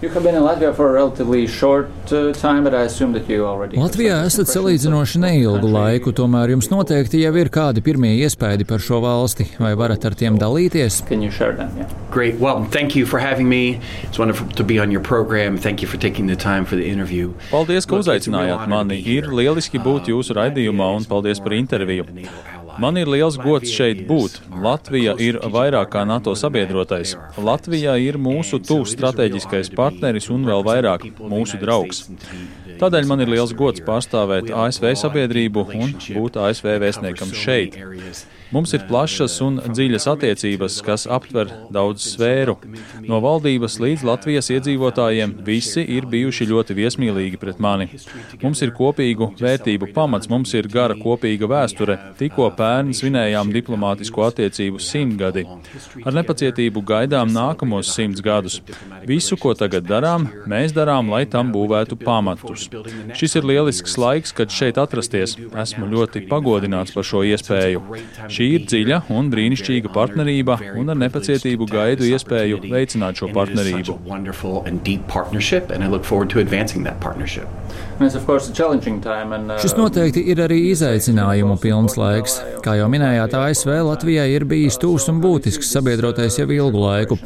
Uh, Latvijā esat salīdzinoši neilgu laiku, tomēr jums noteikti jau ir kādi pirmie iespaidi par šo valsti, vai varat ar tiem dalīties? Great. Well, thank you for having me. It's wonderful to be on your program. Thank you for taking the time for the interview. Paldies, ka uzaicinājāt mani. Ir lieliski būt jūsu raidījumā un paldies par interviju. Man ir liels gods šeit būt. Latvija ir vairāk kā NATO sabiedrotais. Latvija ir mūsu tūs strateģiskais partneris un vēl vairāk mūsu draugs. Tādēļ man ir liels gods pārstāvēt ASV sabiedrību un būt ASV vēstniekam šeit. Mums ir plašas un dziļas attiecības, kas aptver daudz sfēru. No valdības līdz Latvijas iedzīvotājiem visi ir bijuši ļoti viesmīlīgi pret mani. Mums ir kopīgu vērtību pamats, mums ir gara kopīga vēsture. Tikko pērn svinējām diplomātisko attiecību simtgadi. Ar nepacietību gaidām nākamos simts gadus. Visu, ko tagad darām, mēs darām, lai tam būvētu pamatus. Šis ir lielisks laiks, kad šeit atrasties. Esmu ļoti pagodināts par šo iespēju. Šī ir dziļa un brīnišķīga partnerība, un ar nepacietību gaidu iespēju veicināt šo partnerību. uh, Šis noteikti ir arī izaicinājumu pilns laiks. Kā jau minējāt, ASV Latvijai ir bijis tūs un būtisks sabiedrotais jau ilgu laiku.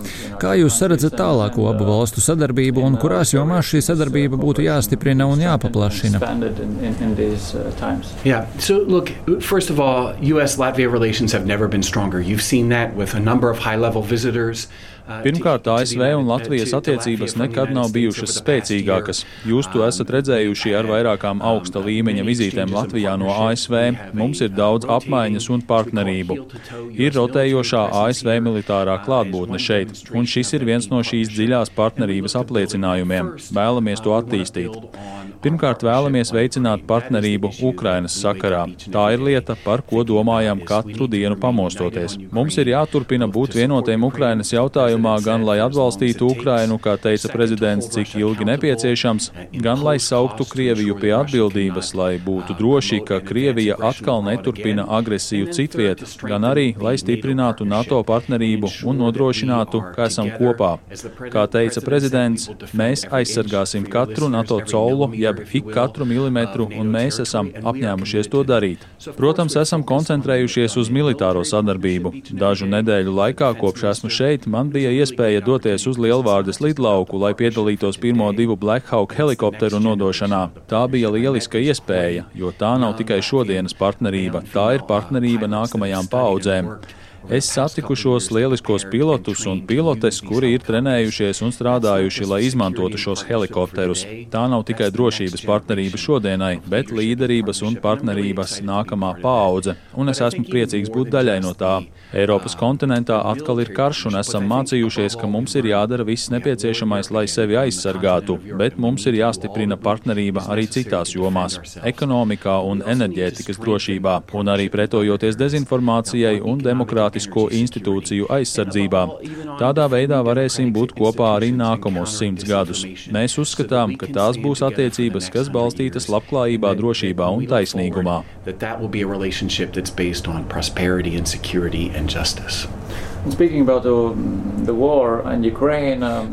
Kā jūs saredzat tālāko abu valstu sadarbību un kurās jomās šī sadarbība būtu jāstiprina un jāpaplašina? Yeah. So, look, first of all, U.S. Latvia relations have never been stronger. You've seen that with a number of high level visitors. Pirmkārt, ASV un Latvijas attiecības nekad nav bijušas spēcīgākas. Jūs to esat redzējuši ar vairākām augsta līmeņa vizītēm Latvijā no ASV. Mums ir daudz apmaiņas un partnerību. Ir rotējošā ASV militārā klātbūtne šeit, un šis ir viens no šīs dziļās partnerības apliecinājumiem. Vēlamies to attīstīt. Pirmkārt, vēlamies veicināt partnerību Ukrainas sakarā. Tā ir lieta, par ko domājam katru dienu pamostoties. Mums ir jāturpina būt vienotiem Ukrainas jautājumā, gan lai atbalstītu Ukrainu, kā teica prezidents, cik ilgi nepieciešams, gan lai sauktu Krieviju pie atbildības, lai būtu droši, ka Krievija atkal neturpina agresiju citviet, gan arī, lai stiprinātu NATO partnerību un nodrošinātu, ka esam kopā. Kā teica prezidents, mēs aizsargāsim katru NATO colu, jeb ik katru milimetru, un mēs esam apņēmušies to darīt. Protams, esam koncentrējušies uz militāro sadarbību. Dažu nedēļu laikā, kopš esmu šeit, man bija iespēja doties uz Lielvārdes lidlauku, lai piedalītos pirmo divu Black Hawk helikopteru nodošanā. Tā bija lieliska iespēja, jo tā nav tikai šodienas partnerība, tā ir partnerība nākamajām paudzēm. Es satiku šos lieliskos pilotus un pilotes, kuri ir trenējušies un strādājuši, lai izmantotu šos helikopterus. Tā nav tikai drošības partnerība šodienai, bet līderības un partnerības nākamā paudze, un es esmu priecīgs būt daļai no tā. Eiropas kontinentā atkal ir karš, un esam mācījušies, ka mums ir jādara viss nepieciešamais, lai sevi aizsargātu, bet mums ir jāstiprina partnerība arī citās jomās - ekonomikā un enerģētikas drošībā, un arī pretojoties dezinformācijai un demokrātijai demokrātisko institūciju aizsardzībā. Tādā veidā varēsim būt kopā arī nākamos simts gadus. Mēs uzskatām, ka tās būs attiecības, kas balstītas labklājībā, drošībā un taisnīgumā. That that will be a relationship that's based on prosperity and security and justice.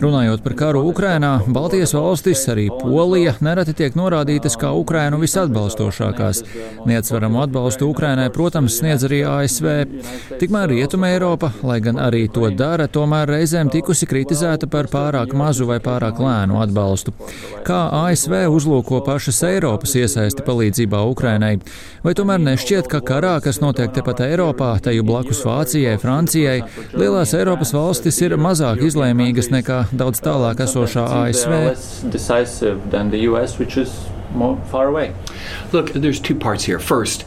Runājot par karu Ukrainā, Baltijas valstis, arī Polija, nereti tiek norādītas kā Ukrainu visatbalstošākās. Neatsveramu atbalstu Ukrainai, protams, sniedz arī ASV. Tikmēr Rietuma Eiropa, lai gan arī to dara, tomēr reizēm tikusi kritizēta par pārāk mazu vai pārāk lēnu atbalstu. Kā ASV uzlūko pašas Eiropas iesaisti palīdzībā Ukrainai? Vai tomēr nešķiet, ka karā, kas notiek tepat Eiropā, teju blakus Vācijai, Francijai, Lielās Eiropas valstis ir mazāk izlēmīgas nekā daudz tālāk esošā ASV. Look, there's two parts here. First,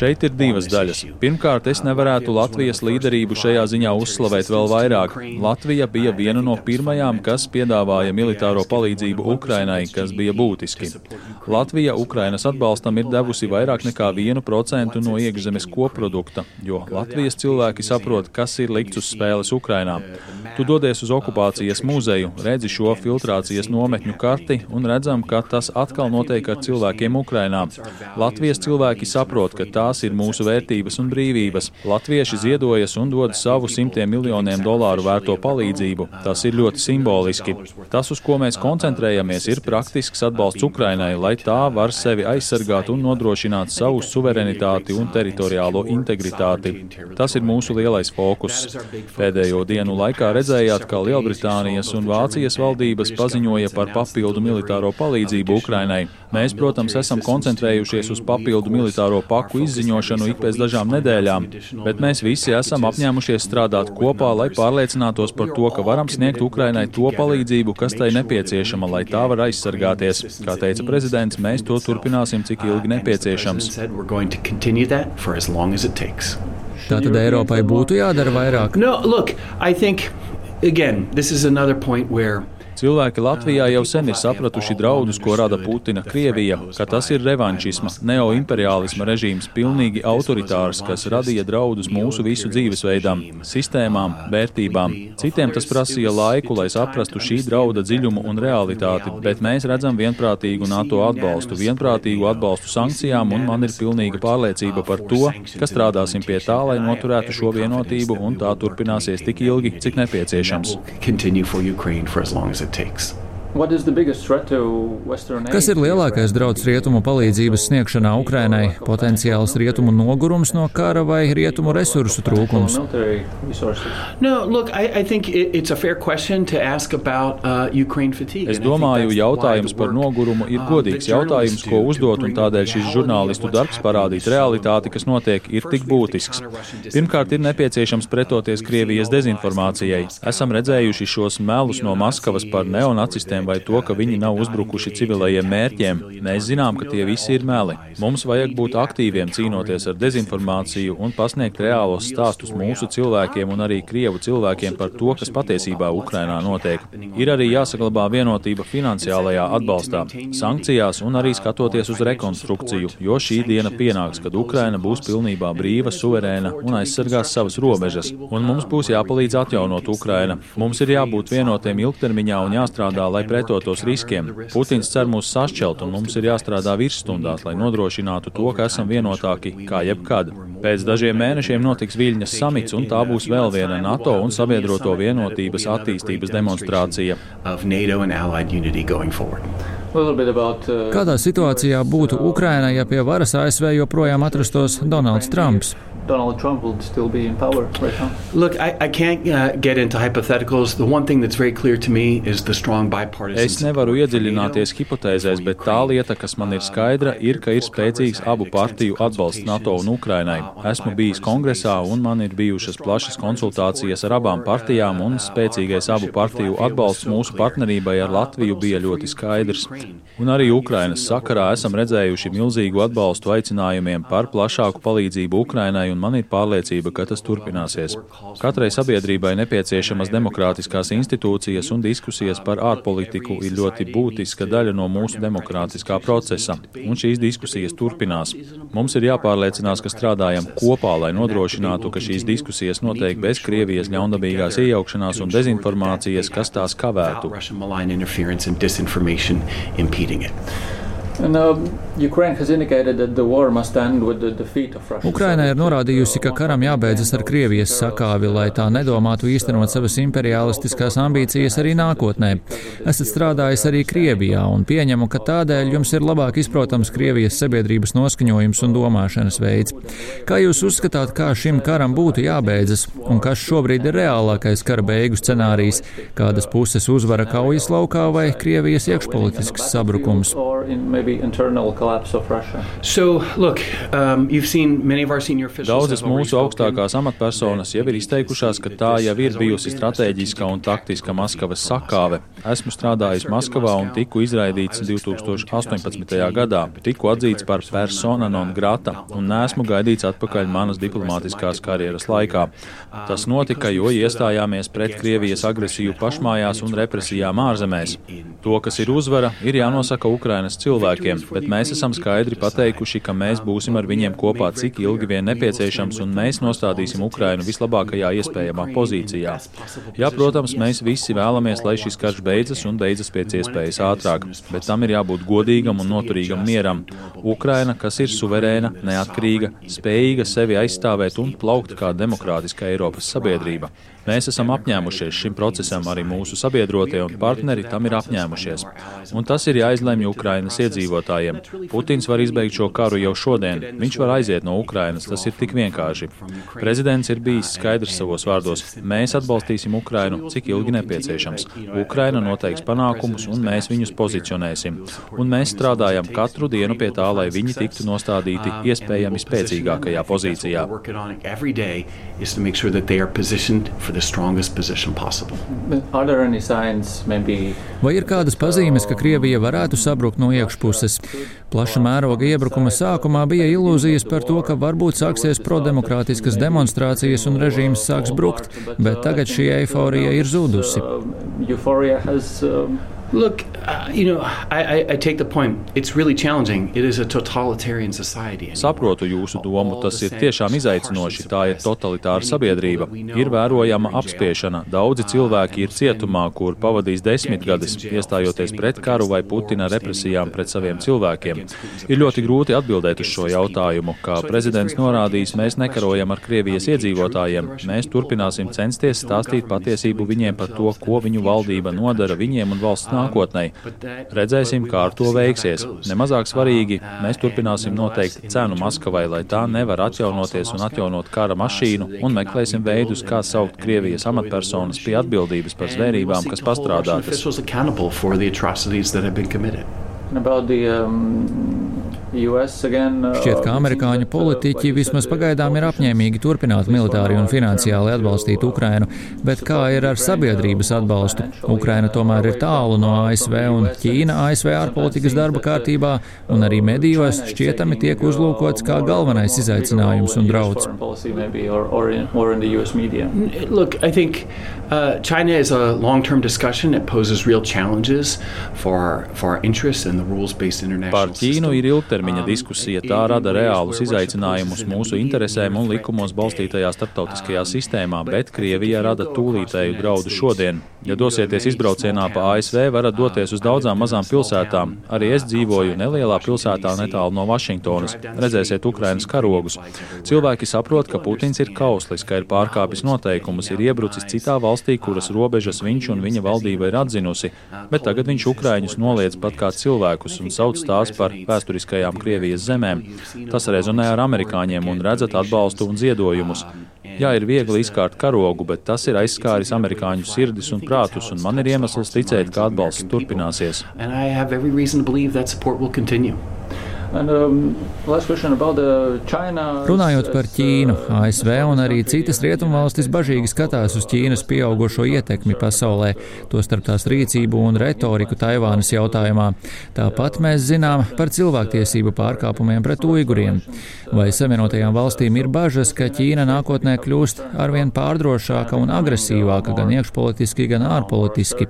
Šeit ir divas daļas. Pirmkārt, es nevarētu Latvijas līderību šajā ziņā uzslavēt vēl vairāk. Latvija bija viena no pirmajām, kas piedāvāja militāro palīdzību Ukrainai, kas bija būtiski. Latvija Ukrainas atbalstam ir devusi vairāk nekā 1% no iekšzemes koprodukta, jo Latvijas cilvēki saprot, kas ir likts uz spēles Ukrainā. Tu dodies uz okupācijas muzeju, redzi šo filtrācijas nometņu karti un redzam, ka tas atkal notiek ar cilvēkiem Ukrainā. Latvijas cilvēki saprot, ka tās ir mūsu vērtības un brīvības. Latvieši ziedojas un dod savu simtiem miljoniem dolāru vērto palīdzību. Tas ir ļoti simboliski. Tas, uz ko mēs koncentrējamies, ir praktisks atbalsts Ukrainai, lai tā var sevi aizsargāt un nodrošināt savu suverenitāti un teritoriālo integritāti. Tas ir mūsu lielais fokus. Pēdējo dienu laikā redzējāt, ka Lielbritānijas un Vācijas valdības paziņoja par papildu militāro palīdzību Ukrainai. Mēs, protams, esam koncentrējušies uz papildu militāro paku izziņošanu ik pēc dažām nedēļām, bet mēs visi esam apņēmušies strādāt kopā, lai pārliecinātos par to, ka varam sniegt Ukrainai to palīdzību, kas tai nepieciešama, lai tā var aizsargāties. Kā teica prezidents, mēs to turpināsim, cik ilgi nepieciešams. Tātad Eiropai būtu jādara vairāk. No, look, I think, again, this is another point where Cilvēki Latvijā jau sen ir sapratuši draudus, ko rada Putina Krievija, ka tas ir revanšisma, neoimperiālisma režīms, pilnīgi autoritārs, kas radīja draudus mūsu visu dzīvesveidam, sistēmām, vērtībām. Citiem tas prasīja laiku, lai saprastu šī drauda dziļumu un realitāti, bet mēs redzam vienprātīgu NATO atbalstu, vienprātīgu atbalstu sankcijām, un man ir pilnīga pārliecība par to, ka strādāsim pie tā, lai noturētu šo vienotību, un tā turpināsies tik ilgi, cik nepieciešams. takes. Kas ir lielākais draudz rietumu palīdzības sniegšanā Ukrainai? Potenciāls rietumu nogurums no kara vai rietumu resursu trūkums? No, look, I, I about, uh, es domāju, jautājums par nogurumu ir uh, godīgs jautājums, ko uzdot, un tādēļ šis žurnālistu darbs parādīt realitāti, kas notiek, ir tik būtisks. Pirmkārt, ir nepieciešams pretoties Krievijas dezinformācijai. Esam redzējuši šos melus no Maskavas par neonacistiem vai to, ka viņi nav uzbrukuši civilajiem mērķiem. Mēs zinām, ka tie visi ir meli. Mums vajag būt aktīviem cīnoties ar dezinformāciju un pasniegt reālos stāstus mūsu cilvēkiem un arī Krievu cilvēkiem par to, kas patiesībā Ukrainā notiek. Ir arī jāsaglabā vienotība finansiālajā atbalstā, sankcijās un arī skatoties uz rekonstrukciju, jo šī diena pienāks, kad Ukraina būs pilnībā brīva, suverēna un aizsargās savas robežas, un mums būs jāpalīdz atjaunot Ukraina. Mums ir jābūt vienotiem ilgtermiņā un jāstrādā, lai pretotos riskiem. Putins cer mūs sašķelt, un mums ir jāstrādā virsstundās, lai nodrošinātu to, ka esam vienotāki kā jebkad. Pēc dažiem mēnešiem notiks Viļņas samits, un tā būs vēl viena NATO un sabiedroto vienotības attīstības demonstrācija. Uh, Kādā situācijā būtu Ukraina, ja pie varas ASV joprojām atrastos Donalds Trumps? Donald Trump will still be in power right now? Look, I, I can't uh, get into hypotheticals. The one thing that's very clear to me is the strong bipartisan. Es nevaru iedziļināties hipotēzēs, bet tā lieta, kas man ir skaidra, ir, ka ir spēcīgs abu partiju atbalsts NATO un Ukrainai. Esmu bijis kongresā un man ir bijušas plašas konsultācijas ar abām partijām, un spēcīgais abu partiju atbalsts mūsu partnerībai ar Latviju bija ļoti skaidrs. Un arī Ukrainas sakarā esam redzējuši milzīgu atbalstu aicinājumiem par plašāku palīdzību Ukrainai un man ir pārliecība, ka tas turpināsies. Katrai sabiedrībai nepieciešamas demokrātiskās institūcijas un diskusijas par ārpolitiku ir ļoti būtiska daļa no mūsu demokrātiskā procesa, un šīs diskusijas turpinās. Mums ir jāpārliecinās, ka strādājam kopā, lai nodrošinātu, ka šīs diskusijas notiek bez Krievijas ļaundabīgās iejaukšanās un dezinformācijas, kas tās kavētu. Um, Ukraina ir norādījusi, ka karam jābeidzas ar Krievijas sakāvi, lai tā nedomātu īstenot savas imperialistiskās ambīcijas arī nākotnē. Esat strādājis arī Krievijā un pieņemu, ka tādēļ jums ir labāk izprotams Krievijas sabiedrības noskaņojums un domāšanas veids. Kā jūs uzskatāt, kā šim karam būtu jābeidzas un kas šobrīd ir reālākais kara beigu scenārijs? Kādas puses uzvara kaujas laukā vai Krievijas iekšpolitisks sabrukums? So, look, um, Daudzas mūsu augstākās amatpersonas jau ir izteikušās, ka tā jau ir bijusi strateģiska un taktiska Maskavas sakāve. Esmu strādājis Maskavā un tiku izraidīts 2018. gadā. Tiku atzīts par persona non grata un neesmu gaidīts atpakaļ manas diplomātiskās karjeras laikā. Tas notika, jo iestājāmies pret Krievijas agresiju pašmājās un represijām ārzemēs. To, kas ir uzvara, ir jānosaka Ukrainas cilvēkiem, bet mēs esam skaidri pateikuši, ka mēs būsim ar viņiem kopā cik ilgi vien nepieciešams, un mēs nostādīsim Ukrainu vislabākajā iespējamā pozīcijā. Jā, protams, mēs visi vēlamies, lai šis karš beidzas un beidzas pēc iespējas ātrāk, bet tam ir jābūt godīgam un noturīgam mieram. Ukraina, kas ir suverēna, neatkarīga, spējīga sevi aizstāvēt un plaukt kā demokrātiska Eiropas sabiedrība. Mēs esam apņēmušies šim procesam, arī mūsu sabiedrotie un partneri tam ir apņēmušies. Un tas ir jāizlemj Ukrainas iedzīvotājiem. Putins var izbeigt šo karu jau šodien. Viņš var aiziet no Ukrainas, tas ir tik vienkārši. Prezidents ir bijis skaidrs savos vārdos. Mēs atbalstīsim Ukrainu, cik ilgi nepieciešams. Ukraina noteiks panākumus, un mēs viņus pozicionēsim. Un mēs strādājam katru dienu pie tā, lai viņi tiktu nostādīti iespējami spēcīgākajā pozīcijā for the strongest position possible. Vai ir kādas pazīmes, ka Krievija varētu sabrukt no iekšpuses? Plaša mēroga iebrukuma sākumā bija ilūzijas par to, ka varbūt sāksies prodemokrātiskas demonstrācijas un režīms sāks brukt, bet tagad šī eiforija ir zudusi. Look, uh, you know, I, I take the point. It's really challenging. It is a totalitarian society. Saprotu jūsu domu. Tas ir tiešām izaicinoši. Tā ir totalitāra sabiedrība. Ir vērojama apspiešana. Daudzi cilvēki ir cietumā, kur pavadīs desmitgadus, iestājoties pret karu vai Putina represijām pret saviem cilvēkiem. Ir ļoti grūti atbildēt uz šo jautājumu. Kā prezidents norādījis, mēs nekarojam ar Krievijas iedzīvotājiem. Mēs turpināsim censties stāstīt patiesību viņiem par to, ko viņu valdība nodara viņiem un valsts nākotnē nākotnē. Redzēsim, kā ar to veiksies. Nemazāk svarīgi, mēs turpināsim noteikt cenu Maskavai, lai tā nevar atjaunoties un atjaunot kara mašīnu, un meklēsim veidus, kā saukt Krievijas amatpersonas pie atbildības par zvērībām, kas pastrādātas. About the um, Šķiet, ka amerikāņu politiķi vismaz pagaidām ir apņēmīgi turpināt militāri un finansiāli atbalstīt Ukrainu, bet kā ir ar sabiedrības atbalstu? Ukraina tomēr ir tālu no ASV un Ķīna ASV ārpolitikas darba kārtībā, un arī medijos šķietami tiek uzlūkots kā galvenais izaicinājums un drauds. Look, I think uh, China is a long-term discussion. It poses real challenges for our, for our interests and the rules-based international Par Ķīnu ir ilgtermiņa ilgtermiņa diskusija tā rada reālus izaicinājumus mūsu interesēm un likumos balstītajā starptautiskajā sistēmā, bet Krievija rada tūlītēju draudu šodien. Ja dosieties izbraucienā pa ASV, varat doties uz daudzām mazām pilsētām. Arī es dzīvoju nelielā pilsētā netālu no Vašingtonas. Redzēsiet Ukrainas karogus. Cilvēki saprot, ka Putins ir kauslis, ka ir pārkāpis noteikumus, ir iebrucis citā valstī, kuras robežas viņš un viņa valdība ir atzinusi, bet tagad viņš Ukraiņus noliedz pat kā cilvēkus un sauc tās par vēsturiskajām Krievijas zemēm. Tas rezonē ar amerikāņiem un redzat atbalstu un ziedojumus. Jā, ir viegli izkārt karogu, bet tas ir aizskāris amerikāņu sirdis un prātus, un man ir iemesls ticēt, ka atbalsts turpināsies. Um, Runājot par Ķīnu, ASV un arī citas rietumvalstis bažīgi skatās uz Ķīnas pieaugušo ietekmi pasaulē, tostarp tās rīcību un retoriku Taivānas jautājumā. Tāpat mēs zinām par cilvēktiesību pārkāpumiem pret uiguriem. Vai Savienotajām valstīm ir bažas, ka Ķīna nākotnē kļūst arvien pārdrošāka un agresīvāka gan iekšpolitiski, gan ārpolitiski?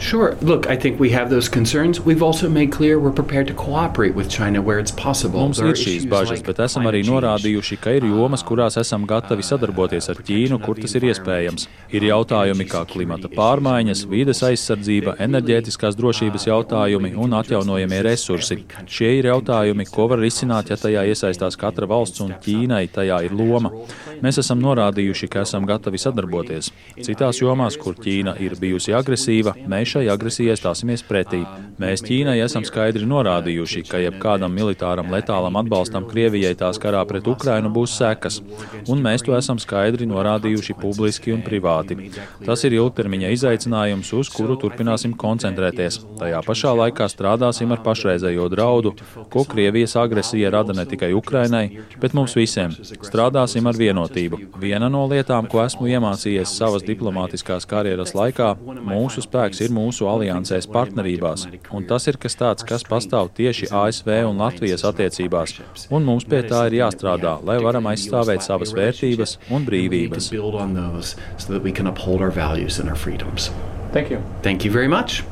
Sure. Look, I think we have those concerns. We've also made clear we're prepared to cooperate with China where it's possible. Mums ir šīs bažas, bet esam arī norādījuši, ka ir jomas, kurās esam gatavi sadarboties ar Ķīnu, kur tas ir iespējams. Ir jautājumi kā klimata pārmaiņas, vīdes aizsardzība, enerģētiskās drošības jautājumi un atjaunojamie resursi. Šie ir jautājumi, ko var risināt, ja tajā iesaistās katra valsts un Ķīnai tajā ir loma. Mēs esam norādījuši, ka esam gatavi sadarboties. Citās jomās, kur Ķīna ir bijusi agresīva, mēs šai agresīvai agresijai stāsimies pretī. Mēs Ķīnai esam skaidri norādījuši, ka jebkādam militāram letālam atbalstam Krievijai tās karā pret Ukrainu būs sekas, un mēs to esam skaidri norādījuši publiski un privāti. Tas ir ilgtermiņa izaicinājums, uz kuru turpināsim koncentrēties. Tajā pašā laikā strādāsim ar pašreizējo draudu, ko Krievijas agresija rada ne tikai Ukrainai, bet mums visiem. Strādāsim ar vienotību. Viena no lietām, ko esmu iemācījies savas diplomātiskās karjeras laikā, mūsu spēks ir mūsu alianses aliansēs, partnerībās. Un tas ir kas tāds, kas pastāv tieši ASV un Latvijas attiecībās. Un mums pie tā ir jāstrādā, lai varam aizstāvēt savas vērtības un brīvības. Thank you. Thank you very much.